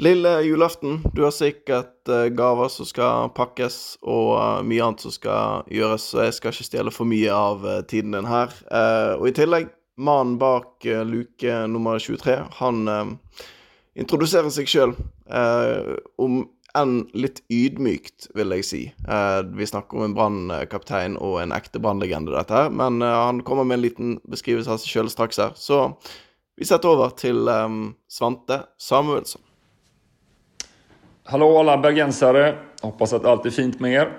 Lille julaften. Du har sikkert uh, eh, gaver som skal pakkes, og uh, eh, mye annet som skal gjøres, så jeg skal ikke stjele for mye av uh, tiden din her. og i tillegg, mannen bak luke nummer 23, han introduserer seg sjøl. om enn litt ydmykt, vil jeg si. vi snakker om en brannkaptein og en ekte brannlegende, dette her. Men han kommer med en liten beskrivelse av seg sjøl straks her. Så vi setter over til um, Svante Samuelsson. Hallå alla bergensare! Hoppas att allt är fint med er.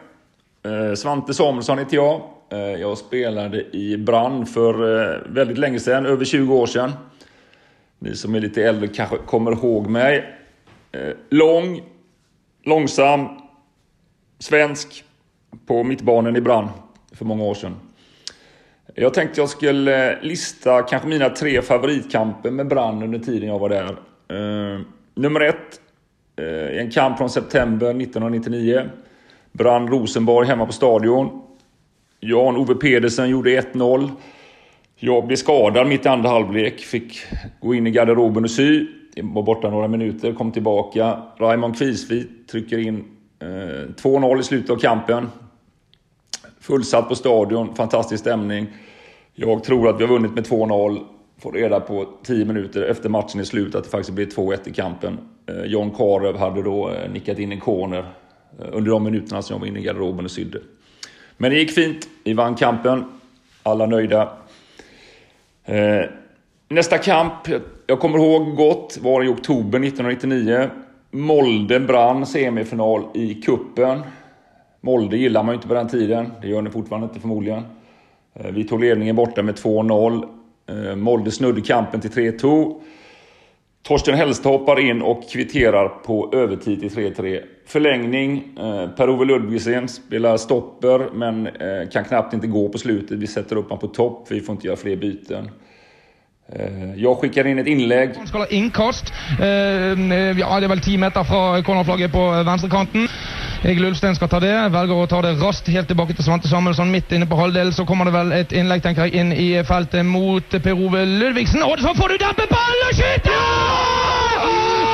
Eh, Svante Samuelsson heter jag. Eh, jag spelade i Brann för eh, väldigt länge sedan, över 20 år sedan. Ni som är lite äldre kanske kommer ihåg mig. Eh, lång, långsam, svensk på mittbanan i Brann för många år sedan. Jag tänkte jag skulle lista kanske mina tre favoritkamper med Brann under tiden jag var där. Eh, nummer ett i en kamp från september 1999. Brann Rosenborg hemma på Stadion. Jan-Ove Pedersen gjorde 1-0. Jag blev skadad mitt i andra halvlek. Fick gå in i garderoben och sy. Jag var borta några minuter, kom tillbaka. Raymond Kvisvit trycker in eh, 2-0 i slutet av kampen. Fullsatt på Stadion, fantastisk stämning. Jag tror att vi har vunnit med 2-0. Får reda på tio minuter efter matchen är slut att det faktiskt blir 2-1 i kampen. Eh, John Karev hade då eh, nickat in en corner eh, under de minuterna som jag var inne i garderoben och sydde. Men det gick fint. Vi vann kampen. Alla nöjda. Nästa kamp, jag kommer ihåg gott, var i oktober 1999. Molde brann semifinal i kuppen. Molde gillar man ju inte på den tiden. Det gör ni fortfarande inte förmodligen. Vi tog ledningen borta med 2-0. Eh, Molde snudde kampen till 3-2. Torsten Hellste hoppar in och kvitterar på övertid till 3-3. Förlängning. Eh, Per-Ove Ludvigsen spelar stopper men eh, kan knappt inte gå på slutet. Vi sätter upp honom på topp. Vi får inte göra fler byten. Jag skickar in ett inlägg. Inkast. Ja, det är väl 10 meter från cornerflagget på vänsterkanten. Egil Ulstein skal ta det. Velger å ta det raskt helt tilbake til Svante Samuelsson midt inne på halvdelen. Så kommer det vel et innlegg tenker jeg, inn i feltet mot Per Ove Ludvigsen. Og så får du dempe ballen og skyte!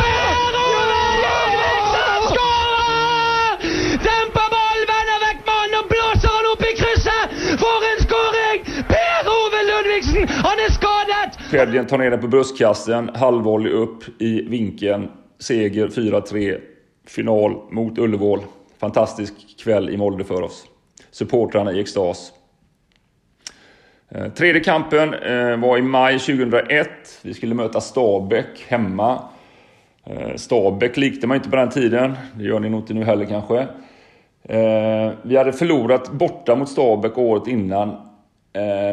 Per Ove Ludvigsen skårer! Demper ballen, vender vekk mannen og blåser han opp i krysset! For en skåring! Per Ove Ludvigsen, han är skadet! Fredjen tar ner den på bröstkassen, halvvolley upp i vinkeln. Seger 4-3. Final mot Ullevål. Fantastisk kväll i Molde för oss. Supportrarna i extas. Eh, tredje kampen eh, var i maj 2001. Vi skulle möta Stabäck hemma. Eh, Stabäck likte man inte på den tiden. Det gör ni nog inte nu heller kanske. Vi hade förlorat borta mot Stabäck året innan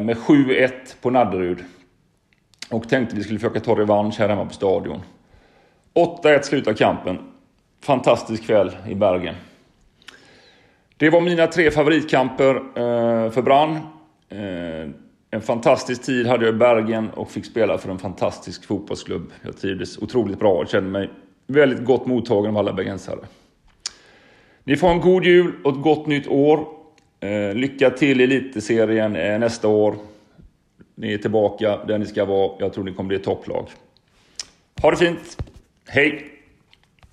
med 7-1 på Nadderud. Och tänkte vi skulle försöka ta revansch här hemma på Stadion. 8-1 slutade kampen. Fantastisk kväll i Bergen. Det var mina tre favoritkamper eh, för Brann. Eh, en fantastisk tid hade jag i Bergen och fick spela för en fantastisk fotbollsklubb. Jag trivdes otroligt bra och kände mig väldigt gott mottagen av alla bergensare. Ni får en god jul och ett gott nytt år. Eh, lycka till i Elitserien nästa år. Ni är tillbaka där ni ska vara. Jag tror ni kommer bli ett topplag. Ha det fint. Hej!